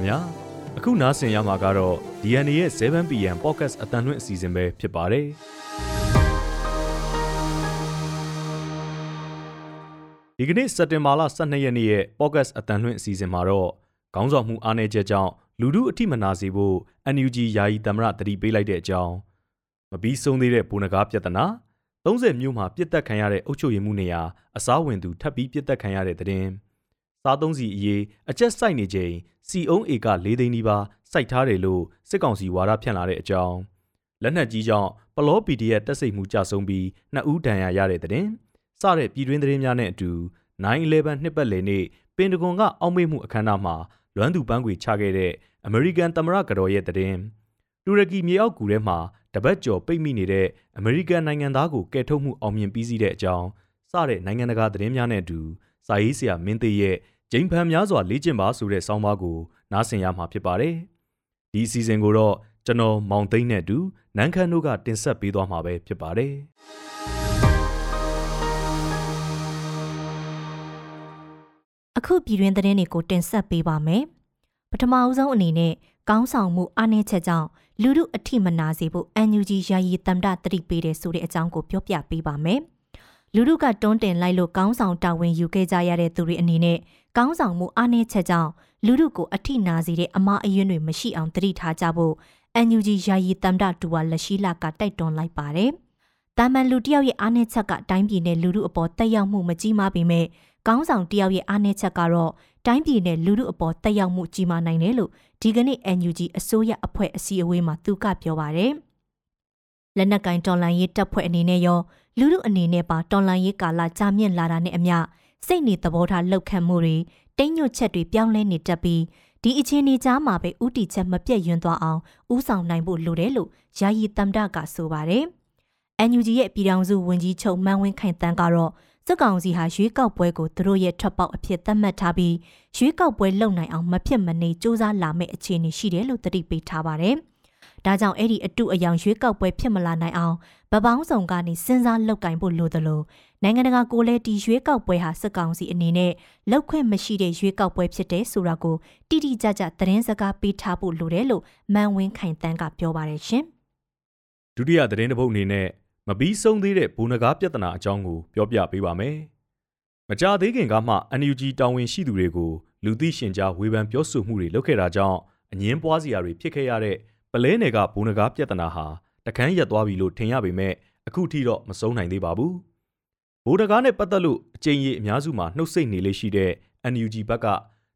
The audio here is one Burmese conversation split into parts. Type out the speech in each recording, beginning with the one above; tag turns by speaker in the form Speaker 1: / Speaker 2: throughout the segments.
Speaker 1: ခင်ဗျာအခုနားဆင်ရမှာကတော့ DNA ရဲ့ 7PM Podcast အတန်လွင့်အစီအစဉ်ပဲဖြစ်ပါတယ်ဒီကနေ့စက်တင်ဘာလ12ရက်နေ့ရဲ့ Podcast အတန်လွင့်အစီအစဉ်မှာတော့ခေါင်းဆောင်မှုအားနည်းချက်ကြောင့်လူမှုအထိမနာစေဖို့ NUG ယာယီသမရတတိပေးလိုက်တဲ့အကြောင်းမပြီးဆုံးသေးတဲ့ဘုံနဂါပြဿနာ30မြို့မှာပြစ်တက်ခံရတဲ့အုပ်ချုပ်ရေးမှုနေရာအစားဝင်သူထပ်ပြီးပြစ်တက်ခံရတဲ့တဲ့င်း စားသုံးစီအရေးအကျက်စိုက်နေချိန်စီအုံးဧက၄သိန်းနီးပါးစိုက်ထားတယ်လို့စစ်ကောင်စီဝါဒဖြန့်လာတဲ့အကြောင်းလက်နက်ကြီးကြောင့်ပလော PDF တက်စိတ်မှုကြဆုံးပြီးနှစ်ဦးဒဏ်ရာရတဲ့တဲ့င်းစတဲ့ပြည်တွင်းသတင်းများနဲ့အတူ9/11နှစ်ပတ်လည်နေ့ပင်တဂွန်ကအောက်မေ့မှုအခမ်းအနားမှာလွမ်းသူပန်းခွေချခဲ့တဲ့အမေရိကန်သမ္မတကတော်ရဲ့တဲ့င်းတူရကီမြေအောက်ကူထဲမှာတပတ်ကျော်ပိတ်မိနေတဲ့အမေရိကန်နိုင်ငံသားကိုကယ်ထုတ်မှုအောင်မြင်ပြီးစီးတဲ့အကြောင်းစတဲ့နိုင်ငံတကာသတင်းများနဲ့အတူ စာရေးဆရာမင်းသိရဲ့ဂျိန်ဖန်များစွာလေ့ကျင့်ပါဆိုတဲ့ဆောင်းပါးကိုနားဆင်ရမှာဖြစ်ပါတယ်။ဒီအစီအစဉ်ကိုတော့ကျွန်တော်မောင်သိန်းနဲ့အတူနန်းခမ်းတို့ကတင်ဆက်ပေးသွားမှာပဲဖြစ်ပါတယ်။
Speaker 2: အခုပြည်တွင်းသတင်းတွေကိုတင်ဆက်ပေးပါမယ်။ပထမအဦးဆုံးအနေနဲ့ကောင်းဆောင်မှုအားနည်းချက်ကြောင့်လူမှုအထိမနာစေဖို့ NUG ယာယီတမ်တာတတိပေးတယ်ဆိုတဲ့အကြောင်းကိုပြောပြပေးပါမယ်။ လူမှုကတွန်းတင်လိုက်လို့ကောင်းဆောင်တာဝန်ယူခဲ့ကြရတဲ့သူတွေအနေနဲ့ကောင်းဆောင်မှုအားနည်းချက်ကြောင့်လူမှုကိုအထိနာစေတဲ့အမားအယွန်းတွေမရှိအောင်တတိထားကြဖို့ NUG ယာယီတမ်တာတူဝါလက်ရှိလာကတိုက်တွန်းလိုက်ပါတယ်။တာမန်လူတယောက်ရဲ့အားနည်းချက်ကအတိုင်းပြည်နဲ့လူမှုအပေါ်တက်ရောက်မှုမကြီးမားပေမဲ့ကောင်းဆောင်တယောက်ရဲ့အားနည်းချက်ကတော့တိုင်းပြည်နဲ့လူမှုအပေါ်တက်ရောက်မှုကြီးမားနိုင်တယ်လို့ဒီကနေ့ NUG အစိုးရအဖွဲ့အစည်းအဝေးမှာသူကပြောပါရယ်လက်နက်ကင်တော်လန်ရေးတပ်ဖွဲ့အနေနဲ့ရော လူမှုအနေနဲ့ပါတော်လန်ရေးကာလကြာမြင့်လာတာနဲ့အမျှစိတ်နေသဘောထားလောက်ခံမှုတွေတိမ်ညွတ်ချက်တွေပြောင်းလဲနေတတ်ပြီးဒီအခြေအနေကြားမှာပဲဥတီချက်မပြတ်ယွန်းသွားအောင်ဥဆောင်နိုင်ဖို့လိုတယ်လို့ယာယီတမ်ဒကဆိုပါတယ်။ NUG ရဲ့ပြည်ထောင်စုဝန်ကြီးချုပ်မန်းဝင်းခိုင်တန်းကတော့စစ်ကောင်စီဟာရွေးကောက်ပွဲကိုသူတို့ရဲ့ထွက်ပေါက်အဖြစ်သတ်မှတ်ထားပြီးရွေးကောက်ပွဲလုပ်နိုင်အောင်မဖြစ်မနေစ조사လာမယ့်အခြေအနေရှိတယ်လို့တတိပေးထားပါတယ်။ ဒါကြောင့်အဲ့ဒီအတုအယောင်ရွေးကောက်ပွဲဖြစ်မလာနိုင်အောင်ဗပောင်းဆောင်ကနေစဉ်းစားလုပ်ကင်ဖို့လိုသလိုနိုင်ငံတကာကိုလည်းဒီရွေးကောက်ပွဲဟာစစ်ကောင်စီအနေနဲ့လောက်ခွင့်မရှိတဲ့ရွေးကောက်ပွဲဖြစ်တဲ့ဆိုတာကိုတိတိကျကျသတင်းစကားပေးထားဖို့လိုတယ်လို့မန်ဝင်းခိုင်တန်းကပြောပါတယ်ရှင်။
Speaker 1: ဒုတိယသတင်းတစ်ပုဒ်အနေနဲ့မပြီးဆုံးသေးတဲ့ဘူနဂါပြဿနာအကြောင်းကိုပြောပြပေးပါမယ်။မကြသေးခင်ကမှ NUG တာဝန်ရှိသူတွေကိုလူသိရှင်ကြားဝေဖန်ပြောဆိုမှုတွေလုပ်ခဲ့တာကြောင့်အငင်းပွားစရာတွေဖြစ်ခဲ့ရတဲ့ ပလဲနယ်ကဘူနဂါပြဿနာဟာတခန်းရက်သွားပြီလို့ထင်ရပေမဲ့အခုထိတော့မဆုံးနိုင်သေးပါဘူး။ဘူနဂါနဲ့ပတ်သက်လို့အကြိမ်ကြီးအများစုမှာနှုတ်ဆက်နေလေးရှိတဲ့ NUG ဘက်က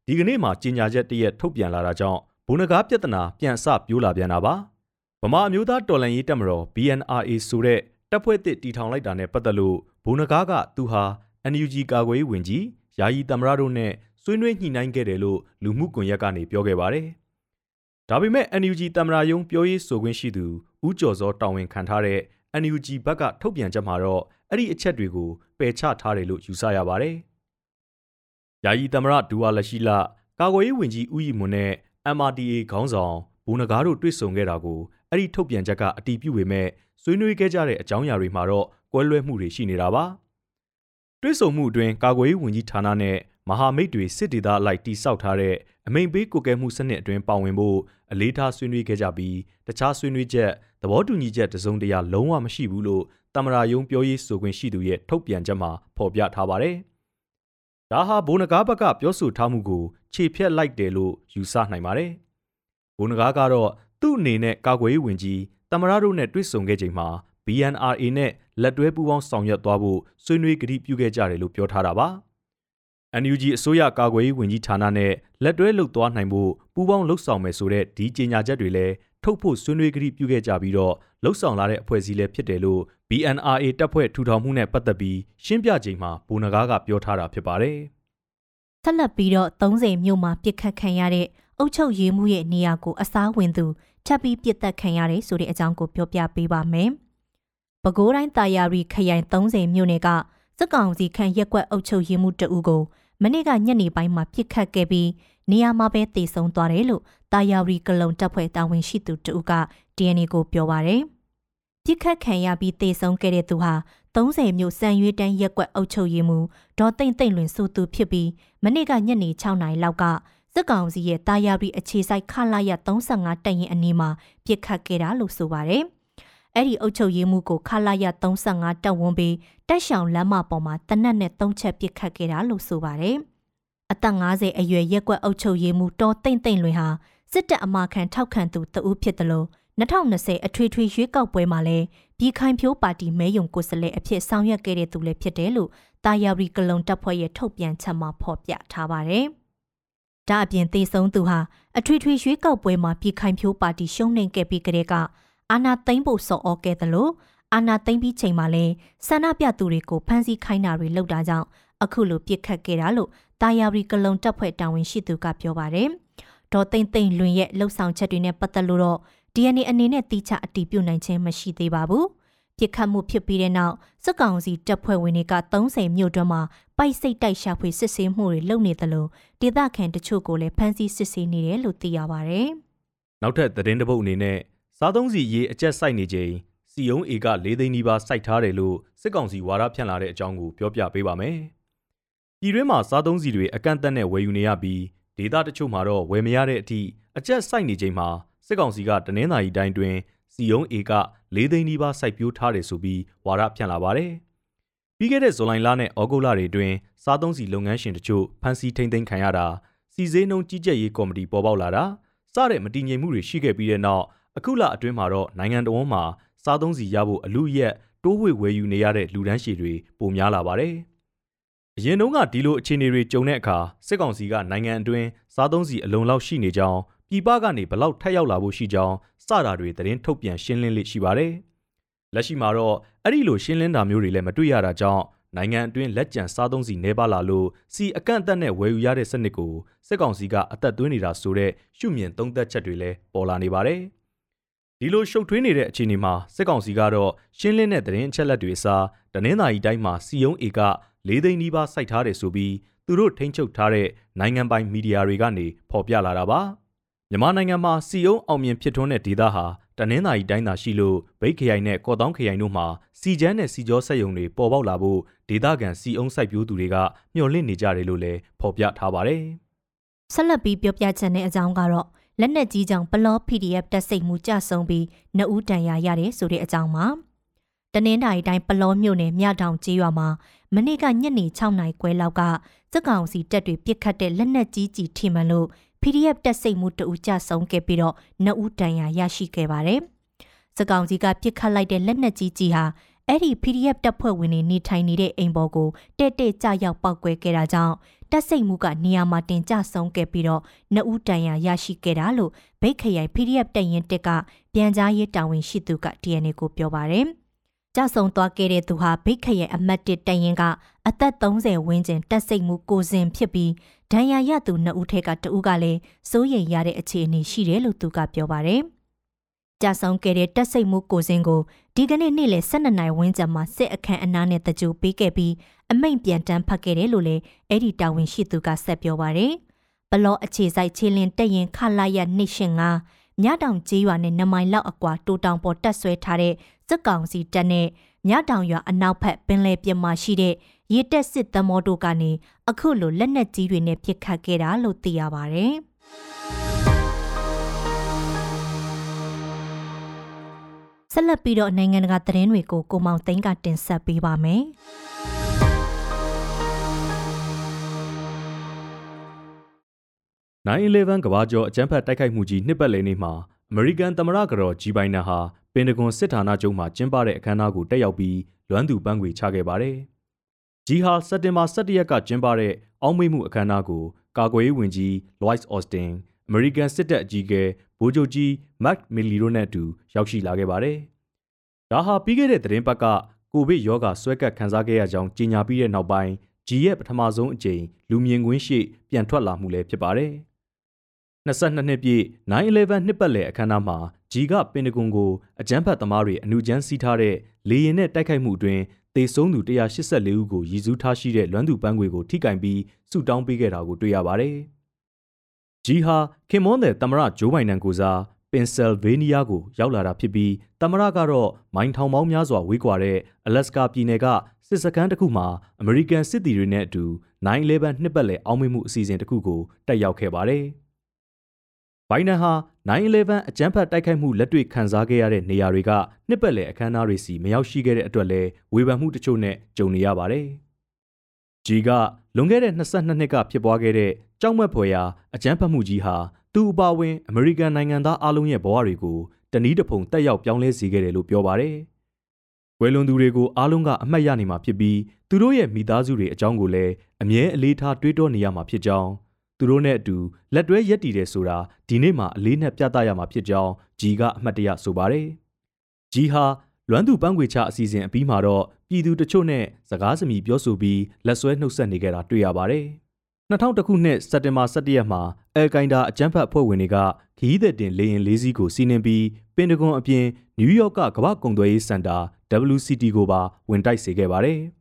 Speaker 1: ဒီကနေ့မှကြေညာချက်တရက်ထုတ်ပြန်လာတာကြောင့်ဘူနဂါပြဿနာပြန်ဆပြိုးလာပြန်တာပါ။ဗမာအမျိုးသားတော်လှန်ရေးတပ်မတော် BNRA ဆိုတဲ့တပ်ဖွဲ့တစ်တီထောင်လိုက်တာနဲ့ပတ်သက်လို့ဘုံနဂါကသူဟာ NUG ကာကွယ်ရေးဝန်ကြီးယာယီသမရတို့နဲ့ဆွေးနွေးညှိနှိုင်းခဲ့တယ်လို့လူမှုကွန်ရက်ကနေပြောခဲ့ပါတယ်။ ဒါပေမဲ့ NUG သမရယုံပြောရေးဆိုခွင့်ရှိသူဦးကျော်စောတာဝန်ခံထားတဲ့ NUG ဘက်ကထုတ်ပြန်ချက်မှာတော့အဲ့ဒီအချက်တွေကိုပယ်ချထားတယ်လို့ယူဆရပါတယ်။ယာယီသမရဒူဝါလက်ရှိလကာကွယ်ရေးဝန်ကြီးဦးရီမွန်နဲ့ MRDA ခေါင်းဆောင်ဘူနဂါတို့တွေ့ဆုံခဲ့တာကိုအဲ့ဒီထုတ်ပြန်ချက်ကအတီးပြုတ်ပေမဲ့ဆွေးနွေးခဲ့ကြတဲ့အကြောင်းအရာတွေမှာတော့ကွဲလွဲမှုတွေရှိနေတာပါ။တွဲဆုံမှုအတွင်းကာကွယ်ရေးဝန်ကြီးဌာနနဲ့ မဟာမိတ်တွေစစ်ဒေသအလိုက်တိစောက်ထားတဲ့အမိန်ပေးကိုကဲမှုစနစ်အတွင်းပါဝင်ဖို့အလေးထားဆွေးနွေးခဲ့ကြပြီးတခြားဆွေးနွေးချက်သဘောတူညီချက်တစုံတရာလုံးဝမရှိဘူးလို့တမရာယုံပြောရေးဆိုခွင့်ရှိသူရဲ့ထုတ်ပြန်ချက်မှာဖော်ပြထားပါတယ်။ဒါဟာဘိုးနဂါဘက်ကပြောဆိုထားမှုကိုခြေဖြတ်လိုက်တယ်လို့ယူဆနိုင်ပါတယ်။ဘိုးနဂါကတော့သူ့အနေနဲ့ကာကွယ်ရေးဝန်ကြီးတမရတို့နဲ့တွေ့ဆုံခဲ့ချိန်မှာ BNRA နဲ့လက်တွဲပူးပေါင်းဆောင်ရွက်သွားဖို့ဆွေးနွေးကတိပြုခဲ့ကြတယ်လို့ပြောထားတာပါ။ NUG အစိုးရကာကွယ်ရေးဝန်ကြီးဌာနနဲ့ လက်တွဲလုပ်သွားနိုင်ဖို့ ပူးပေါင်းလှုပ်ဆောင်မယ်ဆိုတဲ့ ဒီကြေညာချက်တွေလည်း ထုတ်ဖို့ ဆွေးနွေးကတိပြုခဲ့ကြပြီးတော့လှုပ်ဆောင်လာတဲ့ အဖွဲ့အစည်းလည်း ဖြစ်တယ်လို့ BNRA တပ်ဖွဲ့ထူထောင်မှုနဲ့ ပတ်သက်ပြီး ရှင်းပြချိန်မှာဘိုနဂါကပြောထားတာဖြစ်ပါတယ်။
Speaker 2: ဆက်လက်ပြီးတော့30မြို့မှာပြစ်ခတ်ခံရတဲ့ အုပ်ချုပ်ရေးမှုရဲ့နေရာကို အစားဝင်သူ ထပ်ပြီးပြစ်တက်ခံရတယ်ဆိုတဲ့အကြောင်းကို ပြောပြပေးပါမယ်။ပဲခူးတိုင်းတာယာရီခရိုင်30မြို့နယ်က စစ်ကောင်စီခန့်ရက်ကွက်အုပ်ချုပ်ရေးမှုတအူကိုမနေ့ကညနေပိုင်းမှာပြစ်ခတ်ခဲ့ပြီးနေရာမှာပဲတည်ဆုံသွားတယ်လို့တာယာရီကလုံတပ်ဖွဲ့တာဝန်ရှိသူတဦးက DNA ကိုပြောပါရယ်။ပြစ်ခတ်ခံရပြီးတည်ဆုံခဲ့တဲ့သူဟာ30မြို့စံရွေးတန်းရက်ကွက်အုပ်ချုပ်ရေးမှုဒေါ်သိမ့်သိမ့်လွင်ဆိုသူဖြစ်ပြီးမနေ့ကညနေ6နာရီလောက်ကစစ်ကောင်စီရဲ့တာယာရီအခြေစိုက်ခလာရ35တပ်ရင်အနီးမှာပြစ်ခတ်ခဲ့တာလို့ဆိုပါတယ်။ အဲ့ဒီအုပ်ချုပ်ရေးမှုကိုခလာရ35တပ်ဝန်းပြီးတက်ရှောင်လမ်းမပေါ်မှာတနက်နဲ့3ချက်ပြစ်ခတ်ခဲ့တာလို့ဆိုပါတယ်။အသက်50အရွယ်ရက်ကွက်အုပ်ချုပ်ရေးမှုတော်တိမ့်တိမ့်လွင်ဟာစစ်တပ်အမာခံထောက်ခံသူတဦးဖြစ်တယ်လို့2020အထွေထွေရွေးကောက်ပွဲမှာလည်းပြည်ခိုင်ဖြိုးပါတီမဲယုံကိုယ်စားလှယ်အဖြစ်ဆောင်ရွက်ခဲ့တဲ့သူလည်းဖြစ်တယ်လို့တာယာရီကလုံတပ်ဖွဲ့ရဲ့ထုတ်ပြန်ချက်မှာဖော်ပြထားပါတယ်။ဒါအပြင်သေဆုံးသူဟာအထွေထွေရွေးကောက်ပွဲမှာပြည်ခိုင်ဖြိုးပါတီရှုံးနိမ့်ခဲ့ပြီးကတည်းက အာဏာသိမ်းဖို့စော်ဩခဲ့တယ်လို့အာဏာသိမ်းပြီးချိန်မှာလည်းဆန္ဒပြသူတွေကိုဖမ်းဆီးခိုင်းတာတွေလုပ်တာကြောင့်အခုလိုပြစ်ခတ်ခဲ့တာလို့တာယာရီကလုံတပ်ဖွဲ့တာဝန်ရှိသူကပြောပါတယ်။ဒေါ်သိမ့်သိမ့်လွင်ရဲ့လှုပ်ဆောင်ချက်တွေနဲ့ပတ်သက်လို့တော့ DNA အနေနဲ့တိကျအတည်ပြုနိုင်ခြင်းမရှိသေးပါဘူး။ပြစ်ခတ်မှုဖြစ်ပြီးတဲ့နောက်စစ်ကောင်စီတပ်ဖွဲ့ဝင်တွေက30မြို့တွင်းမှာပိုက်စိတ်တိုက်ရှာဖွေစစ်ဆေးမှုတွေလုပ်နေသလိုဒေသခံတချို့ကိုလည်းဖမ်းဆီးစစ်ဆေးနေတယ်လို့သိရပါဗျ။
Speaker 1: နောက်ထပ်သတင်းတစ်ပုဒ်အနေနဲ့ စားသုံးစီရေးအကျက်စိုက်နေချိန်စီယုံအေက၄သိန်းနီးပါးစိုက်ထားတယ်လို့စစ်ကောင်စီဝါဒဖြန့်လာတဲ့အကြောင်းကိုပြောပြပေးပါမယ်။ပြည်တွင်းမှာစားသုံးစီတွေအကန့်အသတ်နဲ့ဝယ်ယူနေရပြီးဒေသတချို့မှာတော့ဝယ်မရတဲ့အထိအကျက်စိုက်နေချိန်မှာစစ်ကောင်စီကတနင်္သာရီတိုင်းတွင်စီယုံဧက၄သိန်းနီးပါးစိုက်ပျိုးထားတယ်ဆိုပြီးဝါဒဖြန့်လာပါတယ်။ပြီးခဲ့တဲ့ဇူလိုင်လနဲ့ဩဂုတ်လတွေတွင်စားသုံးစီလုပ်ငန်းရှင်တချို့ဖမ်းဆီးထိန်းသိမ်းခံရတာစီစေးနှုံကြီးကြပ်ရေးကော်မတီပေါ်ပေါက်လာတာစတဲ့မတည်ငြိမ်မှုတွေရှိခဲ့ပြီးတဲ့နောက် အခုလအတွင်းမှာတော့နိုင်ငံတော်မှာစားသုံးစီရဖို့အလူရက်တိုးဝေဝယ်ယူနေရတဲ့လူဒန်းရှည်တွေပိုများလာပါတယ်။အရင်တုန်းကဒီလိုအခြေအနေတွေကြုံတဲ့အခါစစ်ကောင်စီကနိုင်ငံအတွင်းစားသုံးစီအလုံလောက်ရှိနေကြောင်းပြည်ပကနေဘလောက်ထက်ရောက်လာဖို့ရှိကြောင်းစတာတွေသတင်းထုတ်ပြန်ရှင်းလင်းလေးရှိပါတယ်။လက်ရှိမှာတော့အဲ့ဒီလိုရှင်းလင်းတာမျိုးတွေလည်းမတွေ့ရတာကြောင့်နိုင်ငံအတွင်းလက်ကျန်စားသုံးစီနှဲပါလာလို့စီအကန့်အသတ်နဲ့ဝယ်ယူရတဲ့စနစ်ကိုစစ်ကောင်စီကအသက်သွင်းနေတာဆိုတဲ့ရှုမြင်သုံးသက်ချက်တွေလည်းပေါ်လာနေပါတယ်။ ဒီလိုရှုပ်ထွေးနေတဲ့အခြေအနေမှာစစ်ကောင်စီကတော့ရှင်းလင်းတဲ့သတင်းအချက်လက်တွေအစားတနင်္သာရီတိုင်းမှာစီယုံဧက၄သိန်းနီးပါးစိုက်ထားတယ်ဆိုပြီးသူတို့ထိန်းချုပ်ထားတဲ့နိုင်ငံပိုင်မီဒီယာတွေကနေဖော်ပြလာတာပါ။မြန်မာနိုင်ငံမှာစီအုံအောင်မြင်ဖြစ်ထွန်းတဲ့ဒေသဟာတနင်္သာရီတိုင်းသာရှိလို့ဗိတ်ခရိုင်နဲ့ကော့တောင်းခရိုင်တို့မှာစီချမ်းနဲ့စီကြောဆက်ယုံတွေပေါ်ပေါက်လာဖို့ဒေသခံစီအုံစိုက်ပျိုးသူတွေကမျှော်လင့်နေကြတယ်လို့လည်းဖော်ပြထားပါတယ်။
Speaker 2: ဆက်လက်ပြီးပြောပြချက်တဲ့အကြောင်းကတော့ လက်နက်ကြီးကြောင့်ဘလော့ PDF တက်စိတ်မှုကြဆုံးပြီးနှုတ်တန်ရာရတယ်ဆိုတဲ့အကြောင်းပါ။တနင်္သာရီတိုင်းပလောမြို့နယ်မြတောင်ကျေးရွာမှာမနေ့ကညနေ6နာရီခွဲလောက်ကစစ်ကောင်စီတပ်တွေပစ်ခတ်တဲ့လက်နက်ကြီးကြီးထိမှန်လို့ PDF တက်စိတ်မှုတဦးကြဆုံးခဲ့ပြီးတော့နှစ်ဦးတန်ရာရရှိခဲ့ပါတယ်။စကောင်စီကပြစ်ခတ်လိုက်တဲ့လက်နက်ကြီးကြီးဟာအဲ့ဒီ PDF တပ်ဖွဲ့ဝင်တွေနေထိုင်နေတဲ့အိမ်ပေါ်ကိုတဲ့တဲ့ကြရောက်ပောက်ကွဲခဲ့တာကြောင့် တက်စိတ်မှုကနေရာမှာတင်ကြဆုံးခဲ့ပြီးတော့နှစ်ဦးတန်ရာရရှိခဲ့တာလို့ဗိတ်ခရိုင် PDF တပ်ရင်တက်ကပြန်ကြားရေးတာဝန်ရှိသူက DNA ကိုပြောပါတယ်။ကြဆုံသွားခဲ့တဲ့သူဟာဗိတ်ခရဲ့အမတ်တစ်တရင်ကအသက်30ဝန်းကျင်တက်စိတ်မှုကိုစဉ်ဖြစ်ပြီးဒဏ်ရာရသူနှစ်ဦးထက်ကတဦးကလည်းစိုးရိမ်ရတဲ့အခြေအနေရှိတယ်လို့သူကပြောပါတယ်။ကြာဆုံးခဲ့တဲ့တက်စိတ်မှုကိုစင်ကိုဒီကနေ့နေ့လယ်12နိုင်ဝန်းကျင်မှာစစ်အခမ်းအနားနဲ့တကြိုပေးခဲ့ပြီး အမိန့်ပြန်တမ်းဖတ်ခဲ့တယ်လို့လည်းအဲ့ဒီတာဝန်ရှိသူကဆက်ပြောပါတယ်။ဘလော့အခြေဆိုင်ချေလင်တက်ရင်ခလာရနှိရှင်ငါမြတောင်ကျေးရွာနဲ့နမိုင်လောက်အကွာတိုးတောင်ပေါ်တက်ဆွဲထားတဲ့စစ်ကောင်စီတပ်နဲ့မြတောင်ရွာအနောက်ဘက်ပင်လယ်ပြင်မှာရှိတဲ့ရေတက်စစ်သမောတို့ကနေအခုလိုလက်နက်ကြီးတွေနဲ့ပစ်ခတ်ခဲ့တာလို့သိရပါဗျ။ဆက်လက်ပြီးတော့နိုင်ငံတကာသတင်းတွေကိုကိုမောင်သိန်းကတင်ဆက်ပေးပါမယ်။
Speaker 1: 9/11ကဘာကျော်အကြမ်းဖက်တိုက်ခိုက်မှုကြီးနှစ်ပတ်လည်နေ့မှာအမေရိကန်သမ္မတကတော်ဂျီဘိုင်နန်ဟာပင်တဂွန်စစ်ဌာနချုပ်မှာကျင်းပတဲ့အခမ်းအနားကိုတက်ရောက်ပြီးလွမ်းသူပန်းခွေချခဲ့ပါတယ်။ဂျီဟာစက်တင်ဘာ17ရက်ကကျင်းပတဲ့အောက်မေ့မှုအခမ်းအနားကိုကာကွယ်ရေးဝန်ကြီး Lloyd Austin, American စစ်တပ်အကြီးအကဲဗိုလ်ချုပ်ကြီး Mark Milley တို့နဲ့အတူရောက်ရှိလာခဲ့ပါတယ်။ဒါဟာပြီးခဲ့တဲ့သတင်းပတ်ကကိုဗစ်ရောဂါဆွဲကပ်ခံစားခဲ့ရကြောင်းကြေညာပြီးတဲ့နောက်ပိုင်းဂျီရဲ့ပထမဆုံးအကြိမ်လူမြင်ကွင်းရှိပြန်ထွက်လာမှုလည်းဖြစ်ပါတယ်။ 22နှစ်ပြည့်9/11နှစ်ပတ်လည်အခမ်းအနားမှာဂျီကပင်တဂွန်ကိုအကြမ်းဖက်သမားတွေအနုချမ်းစီးထားတဲ့လေရင်နဲ့တိုက်ခိုက်မှုအတွင်းသေဆုံးသူ184ဦးကိုရည်စူးထားရှိတဲ့လွမ်းသူပန်းခွေကိုထိကင်ပြီးဆုတောင်းပေးခဲ့တာကိုတွေ့ရပါတယ်။ဂျီဟာခင်မွန်တဲ့သမရဂျိုးဘိုင်နန်ကိုစားပင်ဆယ်ဗေးနီးယားကိုရောက်လာတာဖြစ်ပြီးသမရကတော့မိုင်ထောင်ပေါင်းများစွာဝေးကွာတဲ့အလက်စကာပြည်နယ်ကစစ်စခန်းတစ်ခုမှာအမေရိကန်စစ်သည်တွေနဲ့အတူ9/11နှစ်ပတ်လည်အောက်မေ့မှုအစီအစဉ်တစ်ခုကိုတက်ရောက်ခဲ့ပါတယ်။ ဘိုင်ဒန်ဟာ9/11အကြမ်းဖက်တိုက်ခိုက်မှုလက်တွေ့ခံစားခဲ့ရတဲ့နေရာတွေကနှစ်ပတ်လည်အခမ်းအနားတွေစီမရောက်ရှိခဲ့တဲ့အတွက်လည်းဝေဖန်မှုတချို့နဲ့ကြုံနေရပါတယ်။ဂျီကလွန်ခဲ့တဲ့22နှစ်ကဖြစ်ပွားခဲ့တဲ့ကြောက်မက်ဖွယ်ရာအကြမ်းဖက်မှုကြီးဟာသူအပါဝင်အမေရိကန်နိုင်ငံသားအလုံးရဲ့ဘဝတွေကိုတနည်းတစ်ဖုံတက်ရောက်ပြောင်းလဲစေခဲ့တယ်လို့ပြောပါတယ်။ကွယ်လွန်သူတွေကိုအားလုံးကအမှတ်ရနေမှာဖြစ်ပြီးသူတို့ရဲ့မိသားစုတွေအကြောင်းကိုလည်းအမြဲအလေးထားတွေးတောနေရမှာဖြစ်ကြောင်း သူတို့နဲ့အတူလက်တွဲရက်တည်တယ်ဆိုတာဒီနေ့မှာအလေးနဲ့ပြသရမှာဖြစ်ကြောင်းဂျီကအမှတ်တရဆိုပါတယ်။ဂျီဟာလွမ်းသူပန်းခွေချအစီအစဉ်အပြီးမှာတော့ပြည်သူတချို့နဲ့စကားစမြည်ပြောဆိုပြီးလက်ဆွဲနှုတ်ဆက်နေကြတာတွေ့ရပါတယ်။2000ခုနှစ်စက်တင်ဘာ17ရက်မှာအယ်ကိုင်ဒါအကြမ်းဖက်အဖွဲ့ဝင်တွေကခီးသက်တင်လေရင်လေးစီးကိုစီးနင်းပြီးပင်တဂွန်အပြင်နယူးယောက်ကကမ္ဘာကုန်သွယ်ရေးစင်တာ WCT ကိုပါဝင်တိုက်စေခဲ့ပါတယ်။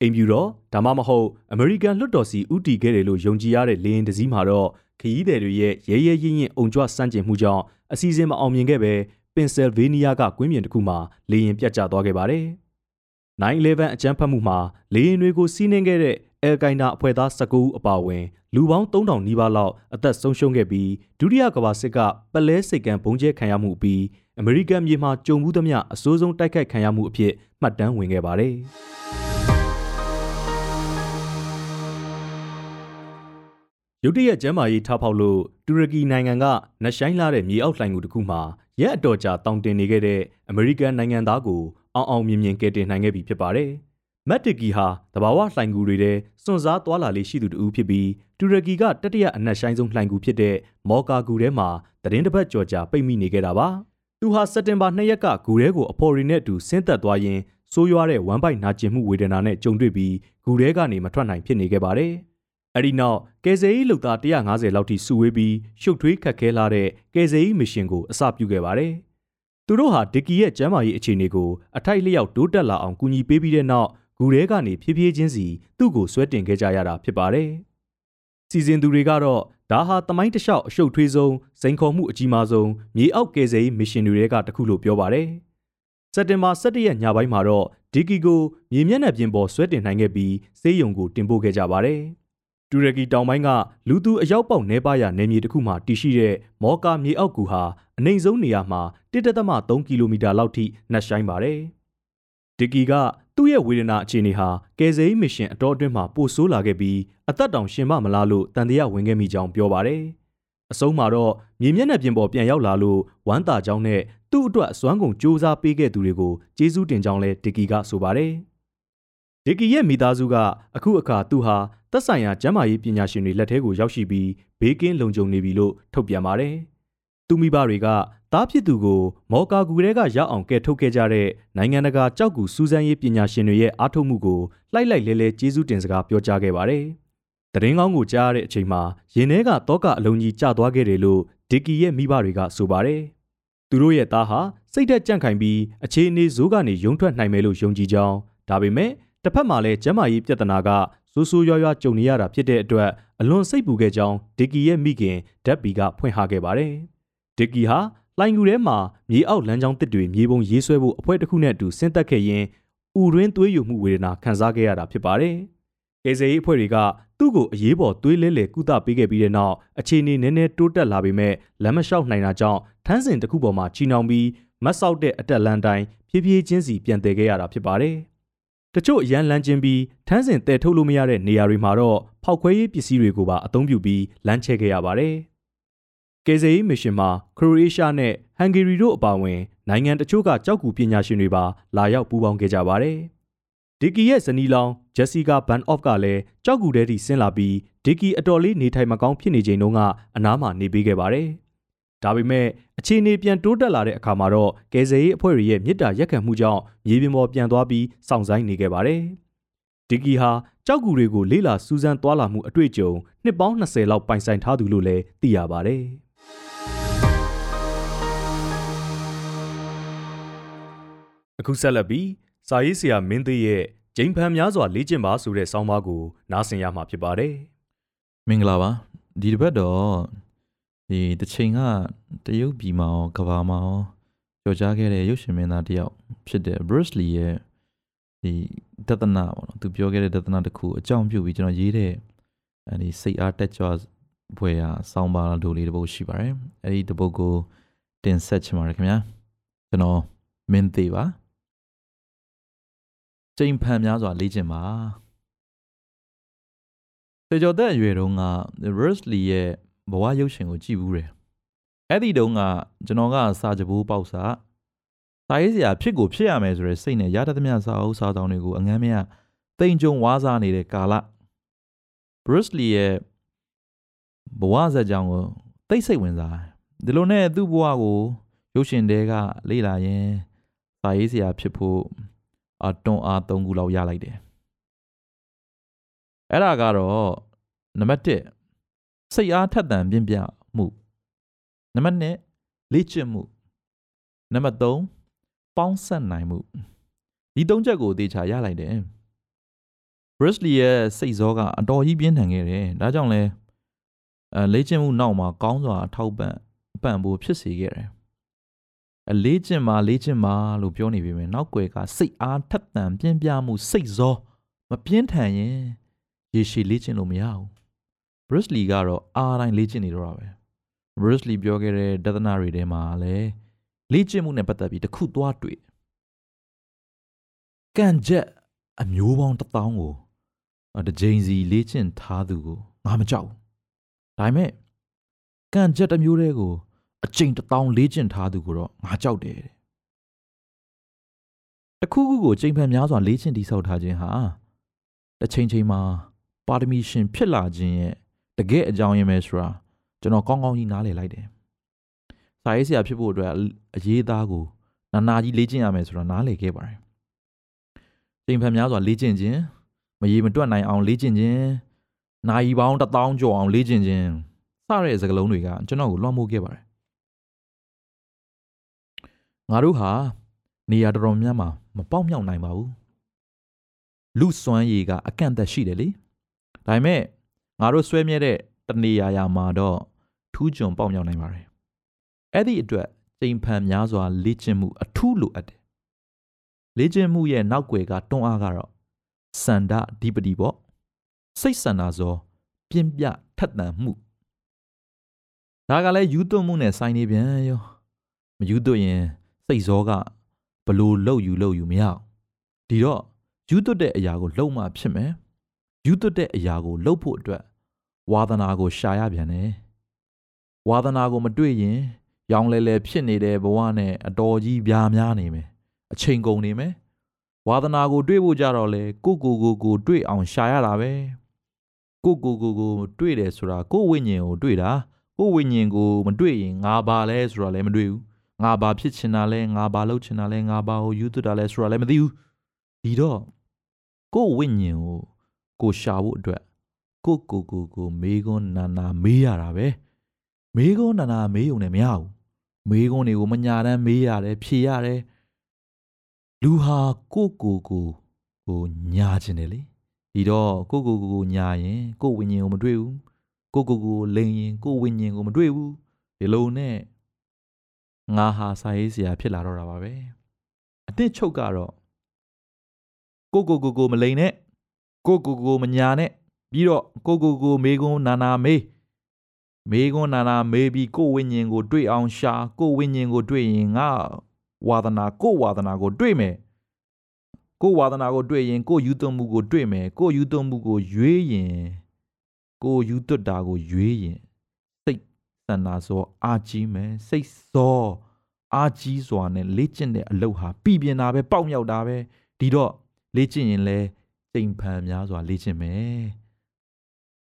Speaker 1: အိမ်ဖြူတော်ဒါမှမဟုတ်အမေရိကန်လွှတ်တော်စီဥတီခဲ့တယ်လို့ယုံကြည်ရတဲ့လေရင်တစည်းမှာတော့ခီးသည်တွေရဲ့ရဲရဲရင့်ရင့်အုံကြွစန့်ကျင်မှုကြောင့်အစီအစဉ်မအောင်မြင်ခဲ့ပဲပင်ဆယ်ဗေးနီးယားကကွင်းပြင်တစ်ခုမှာလေရင်ပြတ်ကျသွားခဲ့ပါတယ်။9/11အကြမ်းဖက်မှုမှာလေရင်တွေကိုစီးနှင်းခဲ့တဲ့အယ်ကိုင်ဒါအဖွဲ့သား19ဦးအပါအဝင်လူပေါင်း3000နီးပါးလောက်အသက်ဆုံးရှုံးခဲ့ပြီးဒုတိယကမ္ဘာစစ်ကပလဲစိတ်ကံဘုံကျဲခံရမှုအပြီးအမေရိကန်မြေမှာကြုံမှုသမျှအဆိုးဆုံးတိုက်ခိုက်ခံရမှုအဖြစ်မှတ်တမ်းဝင်ခဲ့ပါတယ်။ ရုတ်တရက်ကျမ်းမာရေးထားဖောက်လို့တူရကီနိုင်ငံကနက်ရှိုင်းလာတဲ့မြေအောက်လှိုင်ကူတစ်ခုမှာရက်အတော်ကြာတောင်တင်နေခဲ့တဲ့အမေရိကန်နိုင်ငံသားကိုအောင်အောင်မြင်မြင်ကယ်တင်နိုင်ခဲ့ပြီဖြစ်ပါတယ်။မက်တကီဟာတဘာဝလှိုင်ကူတွေထဲစွန့်စားသွားလာလေးရှိသူတူဖြစ်ပြီးတူရကီကတတိယအနက်ဆိုင်ဆုံးလှိုင်ကူဖြစ်တဲ့မော်ကာကူထဲမှာသတင်းတစ်ပတ်ကြော်ကြာပိတ်မိနေခဲ့တာပါ။သူဟာစက်တင်ဘာ2ရက်ကဂူထဲကိုအဖော်ရီနဲ့အတူဆင်းသက်သွားရင်းဆိုးရွားတဲ့ဝမ်းပိုက်နာကျင်မှုဝေဒနာနဲ့ကြုံတွေ့ပြီးဂူထဲကနေမထွက်နိုင်ဖြစ်နေခဲ့ပါတယ်။ အဲဒီနောက်ကယ်ဆယ်ရေးလုပ်သား150လောက်ထိစုဝေးပြီးရှုပ်ထွေးခက်ခဲလာတဲ့ကယ်ဆယ်ရေးမရှင်ကိုအစပြုခဲ့ပါတယ်။သူတို့ဟာဒစ်ကီရဲ့ကျမ်းမာရေးအခြေအနေကိုအထိုက်လျောက်တိုးတက်လာအောင်ကူညီပေးပြီးတဲ့နောက်ဂူထဲကနေဖြည်းဖြည်းချင်းစီသူ့ကိုဆွဲတင်ခဲ့ကြရတာဖြစ်ပါတယ်။စီစဉ်သူတွေကတော့ဒါဟာတမိုင်းတလျှောက်အရှုပ်ထွေးဆုံးစိန်ခေါ်မှုအကြီးမားဆုံးမြေအောက်ကယ်ဆယ်ရေးမစ်ရှင်တွေကတခုလို့ပြောပါတယ်။စက်တင်ဘာ17ရက်ညပိုင်းမှာတော့ဒီကီကိုမြေမျက်နှာပြင်ပေါ်ဆွဲတင်နိုင်ခဲ့ပြီးစေးရုံကိုတင်ပို့ခဲ့ကြပါတယ်။ တူရကီတောင်ပိုင်းကလူသူအရောက်ပေါက်နေပါရနယ်မြေတစ်ခုမှာတည်ရှိတဲ့မော်ကာမြေအောက်ကူဟာအနိုင်ဆုံးနေရာမှာ1.3ကီလိုမီတာလောက်ထိနှက်ဆိုင်ပါတယ်။ဒီကီကသူ့ရဲ့ဝေဒနာအခြေအနေဟာကယ်ဆယ်ရေးမစ်ရှင်အတော်အတွင်းမှာပိုဆိုးလာခဲ့ပြီးအသက်တောင်ရှင်မမလားလို့တန်တရားဝင်ခဲ့မိကြောင်းပြောပါတယ်။အဆုံးမှာတော့မြေမျက်နှာပြင်ပေါ်ပြန်ရောက်လာလို့ဝမ်းသာကြောင်းနဲ့သူ့အတွက်အစွမ်းကုန်စူးစမ်းပေးခဲ့သူတွေကိုကျေးဇူးတင်ကြောင်းလည်းဒီကီကဆိုပါတယ်။ ဒီကီရဲ့မိသားစုကအခုအခါသူဟာသက်ဆိုင်ရာကျန်းမာရေးပညာရှင်တွေလက်ထဲကိုရောက်ရှိပြီးဘေးကင်းလုံခြုံနေပြီလို့ထုတ်ပြန်ပါတယ်။သူမိဘတွေကသားဖြစ်သူကိုမော်ကာကူရဲကရောက်အောင်ကယ်ထုတ်ခဲ့ကြတဲ့နိုင်ငံတကာကြောက်ကူစူးစမ်းရေးပညာရှင်တွေရဲ့အားထုတ်မှုကိုလိုက်လိုက်လဲလဲကျေးဇူးတင်စကားပြောကြားခဲ့ပါတယ်။တရင်ကောင်းကိုကြားရတဲ့အချိန်မှာရင်ထဲကတောကအလုံးကြီးကျသွားခဲ့တယ်လို့ဒီကီရဲ့မိဘတွေကဆိုပါတယ်။သူတို့ရဲ့သားဟာစိတ်သက်ကြန့်ခိုင်ပြီးအခြေအနေဇိုးကနေရုံထွက်နိုင်မယ်လို့ယုံကြည်ကြောင်းဒါပေမဲ့ တစ်ဖက်မှာလည်းကျမ်းမာရေးပြဿနာကဆိုးဆိုးရွားရွားကြုံနေရတာဖြစ်တဲ့အတွက်အလွန်စိတ်ပူခဲ့ကြောင်းဒီကီရဲ့မိခင်ဓက်ဘီကဖွင့်ဟခဲ့ပါတယ်။ဒီကီဟာလှိုင်ကူထဲမှာမြေအောက်လမ်းကြောင်းတစ်တွေမြေပုံရေးဆွဲဖို့အဖွဲ့တစ်ခုနဲ့အတူဆင်းသက်ခဲ့ရင်ဥရင်းသွေးယိုမှုဝေဒနာခံစားခဲ့ရတာဖြစ်ပါတယ်။ကေဇေးအဖွဲ့တွေကသူ့ကိုအရေးပေါ်သွေးလဲလှယ်ကုသပေးခဲ့ပြီးတဲ့နောက်အခြေအနေနည်းနည်းတိုးတက်လာပေမဲ့လမ်းမလျှောက်နိုင်တာကြောင့်ထန်းစင်တစ်ခုပေါ်မှာချီနှောင်ပြီးမတ်ဆောက်တဲ့အတက်လန်တိုင်းဖြည်းဖြည်းချင်းစီပြန်တည်ခဲ့ရတာဖြစ်ပါတယ်။ တချို့အရန်လန်းချင်းပြီးထန်းစင်တည်ထုတ်လို့မရတဲ့နေရာတွေမှာတော့ဖောက်ခွဲရေးပစ္စည်းတွေကိုပါအသုံးပြုပြီးလမ်းချဲခဲ့ရပါတယ်။ကယ်ဆယ်ရေးမစ်ရှင်မှာခရိုအေးရှားနဲ့ဟန်ဂေရီတို့အပါအဝင်နိုင်ငံတချို့ကကြောက်ကူပညာရှင်တွေပါလာရောက်ပူးပေါင်းခဲ့ကြပါတယ်။ဒီကီရဲ့ဇနီးလောင်ဂျက်စီကာဘန်အော့ဖ်ကလည်းကြောက်ကူထဲထိဆင်းလာပြီးဒီကီအတော်လေးနေထိုင်မကောင်းဖြစ်နေချိန်တုန်းကအနားမှာနေပေးခဲ့ပါတယ်။ ဒါပေမဲ့အခြေအနေပြန်တိုးတက်လာတဲ့အခါမှာတော့ကယ်ဆယ်ရေးအဖွဲ့တွေရဲ့မြစ်တာရက်ခံမှုကြောင့်မြေပြင်ပေါ်ပြန်သွားပြီးစောင့်ဆိုင်နေခဲ့ပါတယ်။ဒီကီဟာကြောက်ကူတွေကိုလေးလာစူးစမ်းသွားလာမှုအတွေ့အကြုံနှစ်ပေါင်း20လောက်ပိုင်ဆိုင်ထားသူလို့လည်းသိရပါတယ်။အခုဆက်လက်ပြီးစာရေးဆရာမင်းသေးရဲ့ဂျိန်ဖန်များစွာလေ့ကျင့်ပါဆိုတဲ့ဆောင်းပါးကိုနားဆင်ရမှာဖြစ်ပါတယ်
Speaker 3: မင်္ဂလာပါဒီတစ်ပတ်တော့ ဒီတချိန်ကတရုတ်ပြည်မှာရောကဘာမှာရောကြော်ကြားခဲ့တဲ့ရုပ်ရှင်မင်းသားတစ်ယောက်ဖြစ်တဲ့ Bruce Lee ရဲ့ဒီဒသနာပေါ့နော်သူပြောခဲ့တဲ့ဒသနာတစ်ခုအကြောင်းပြုပြီးကျွန်တော်ရေးတဲ့အဲဒီစိတ်အားတက်ကြွဘွယ်ရာစောင်းပါတို့လေးတစ်ပုဒ်ရှိပါတယ်အဲဒီတစ်ပုဒ်ကိုတင်ဆက်ချင်ပါတယ်ခင်ဗျာကျွန်တော်မင်းသေးပါချိန်ဖန်များစွာလေ့ကျင့်ပါစေကျော်သက်အရွယ်တုန်းက Bruce Lee ရဲ့ ဘဝရုပ်ရှင်ကိုကြည့်ဘူးတယ်အဲ့ဒီတုန်းကကျွန်တော်ကစာကြပိုးပေါက်စာစာရေးစရာဖြစ်ကိုဖြစ်ရမယ်ဆိုတဲ့စိတ်နဲ့ရတတ်သမျှစာအုပ်စာတောင်းတွေကိုအငမ်းမရတိမ်ကြုံဝါးစားနေတဲ့ကာလ Bruce Lee ရဲ့ဘဝဇာတ်ကြောင်းကိုသိစိတ်ဝင်စားဒီလိုနဲ့သူ့ဘဝကိုရုပ်ရှင်တဲကလေ့လာရင်စာရေးစရာဖြစ်ဖို့အတွန်းအား၃ခုလောက်ရလိုက်တယ်အဲ့ဒါကတော့နံပါတ်1 စိတ်အားထက်သန်ပြင်းပြမှုနံပါတ်2လေ့ကျင့်မှုနံပါတ်3ပေါင်းဆက်နိုင်မှုဒီသုံးချက်ကိုသေချာရလိုက်တယ် Bruce Lee ရဲ့စိတ်ဇောကအတော်ကြီးပြင်းထန်ခဲ့တယ်ဒါကြောင့်လဲအဲလေ့ကျင့်မှုနောက်မှာကောင်းစွာထောက်ပံ့ပံ့ဖို့ဖြစ်စေခဲ့တယ်အလေးကျင့်ပါလေးကျင့်ပါလို့ပြောနေပြီမယ်နောက်ွယ်ကစိတ်အားထက်သန်ပြင်းပြမှုစိတ်ဇောမပြင်းထန်ရင်ရေရှည်လေ့ကျင့်လို့မရဘူး Bruce Lee ကတော့အားတိုင်းလေ့ကျင့်နေတော့တာပဲ Bruce Lee ပြောခဲ့တဲ့ဒသနာတွေထဲမှာလည်းလေ့ကျင့်မှုနဲ့ပတ်သက်ပြီးတစ်ခုသွားတွေ့ကံကြက်အမျိုးပေါင်းတစ်သောင်းကိုတစ်ကြိမ်စီလေ့ကျင့်ထားသူကိုငါမကြောက်ဘူးဒါပေမဲ့ကံကြက်တစ်မျိုးတည်းကိုအကျိန်တစ်သောင်းလေ့ကျင့်ထားသူကိုတော့ငါကြောက်တယ်တခုခုကိုချိန်ဖန်များစွာလေ့ကျင့်တိဆောက်ထားခြင်းဟာတစ်ချိန်ချိန်မှာပါရမီရှင်ဖြစ်လာခြင်းရဲ့ တကယ်အကြောင်းရင်းပဲဆိုတာကျွန်တော်ကောင်းကောင်းကြီးနားလည်လိုက်တယ်။စာရေးဆရာဖြစ်ဖို့အတွက်အရေးသားကိုနာနာကြီးလေ့ကျင့်ရမယ်ဆိုတာနားလည်ခဲ့ပါတယ်။ချိန်ဖန်များစွာလေ့ကျင့်ခြင်းမရေမတွက်နိုင်အောင်လေ့ကျင့်ခြင်းနိုင်ပေါင်းတစ်သောင်းကျော်အောင်လေ့ကျင့်ခြင်းစတဲ့စကားလုံးတွေကကျွန်တော်ကိုလွှမ်းမိုးခဲ့ပါတယ်။ငါတို့ဟာနေရာတော်တော်များများမပေါက်မြောက်နိုင်ပါဘူး။လူစွမ်းရည်ကအကန့်အသတ်ရှိတယ်လေ။ဒါပေမဲ့ ငါတို့ဆွဲမြဲတဲ့တနေရာရာမှာတော့ထူးချွန်ပေါက်မြောက်နိုင်ပါတယ်။အဲ့ဒီအတွက်ချိန်ဖန်များစွာလေ့ကျင့်မှုအထူးလိုအပ်တယ်။လေ့ကျင့်မှုရဲ့နောက်ွယ်ကတွန်းအားကတော့စန္ဒဓိပတိပေါ့။စိတ်ဆန္ဒဇောပြင်းပြထက်သန်မှုဒါကလည်းယူသွမှုနဲ့ဆိုင်နေပြန်ရောမယူသွရင်စိတ်ဇောကဘလို့လှုပ်ယူလှုပ်ယူမရအောင်ဒီတော့ယူသွတဲ့အရာကိုလှုပ်မှဖြစ်မယ်ယူသွတဲ့အရာကိုလှုပ်ဖို့အတွက် ဝါသနာကိုရှာရပြန်တယ်ဝါသနာကိုမတွေ့ရင် ရောင်လဲလဲဖြစ်နေတဲ့ဘဝနဲ့အတော်ကြီးပြားများနေမယ်အချိန်ကုန်နေမယ်ဝါသနာကိုတွေ့ဖို့ကြတော့လေကိုကိုကိုကိုတွေ့အောင်ရှာရတာပဲကိုကိုကိုကိုတွေ့တယ်ဆိုတာကိုဝိညာဉ်ကိုတွေ့တာကိုဝိညာဉ်ကိုမတွေ့ရင်ငါဘာလဲဆိုတာလည်းမတွေ့ဘူးငါဘာဖြစ်ချင်တာလဲငါဘာလုပ်ချင်တာလဲငါဘာကိုယူသွတာလဲဆိုတာလည်းမသိဘူးဒီတော့ကိုဝိညာဉ်ကိုကိုရှာဖို့အတွက် ကိုကိုကိုကိုမေးခွန်းနာနာမေးရတာပဲမေးခွန်းနာနာမေးုံနဲ့မရဘူးမေးခွန်းတွေကိုမညာတမ်းမေးရတယ်ဖြေရတယ်လူဟာကိုကိုကိုကိုညာခြင်းတယ်လေဒီတော့ကိုကိုကိုကိုညာရင်ကိုဝိညာဉ်ကိုမတွေ့ဘူးကိုကိုကိုလိန်ရင်ကိုဝိညာဉ်ကိုမတွေ့ဘူးဒီလိုနဲ့ငါဟာစာရေးစရာဖြစ်လာတော့တာပါပဲအတစ်ချုပ်ကတော့ကိုကိုကိုကိုမလိန်နဲ့ကိုကိုကိုမညာနဲ့ ပြီးတော့ကိုကိုကိုမေကွန်းနာနာမေးမေကွန်းနာနာမေးပြီးကိုဝိညာဉ်ကိုတွေ့အောင်ရှာကိုဝိညာဉ်ကိုတွေ့ရင်ငါဝါသနာကိုဝါသနာကိုတွေ့မယ်ကိုဝါသနာကိုတွေ့ရင်ကိုယူသွမှုကိုတွေ့မယ်ကိုယူသွမှုကိုရွေးရင်ကိုယူသွတာကိုရွေးရင်စိတ်ဆန္ဒစောအာကြီးမယ်စိတ်စောအာကြီးစွာနဲ့လေ့ကျင့်တဲ့အလုပ်ဟာပြည်ပြင်းတာပဲပေါက်မြောက်တာပဲဒီတော့လေ့ကျင့်ရင်လဲချိန်ဖန်များစွာလေ့ကျင့်မယ်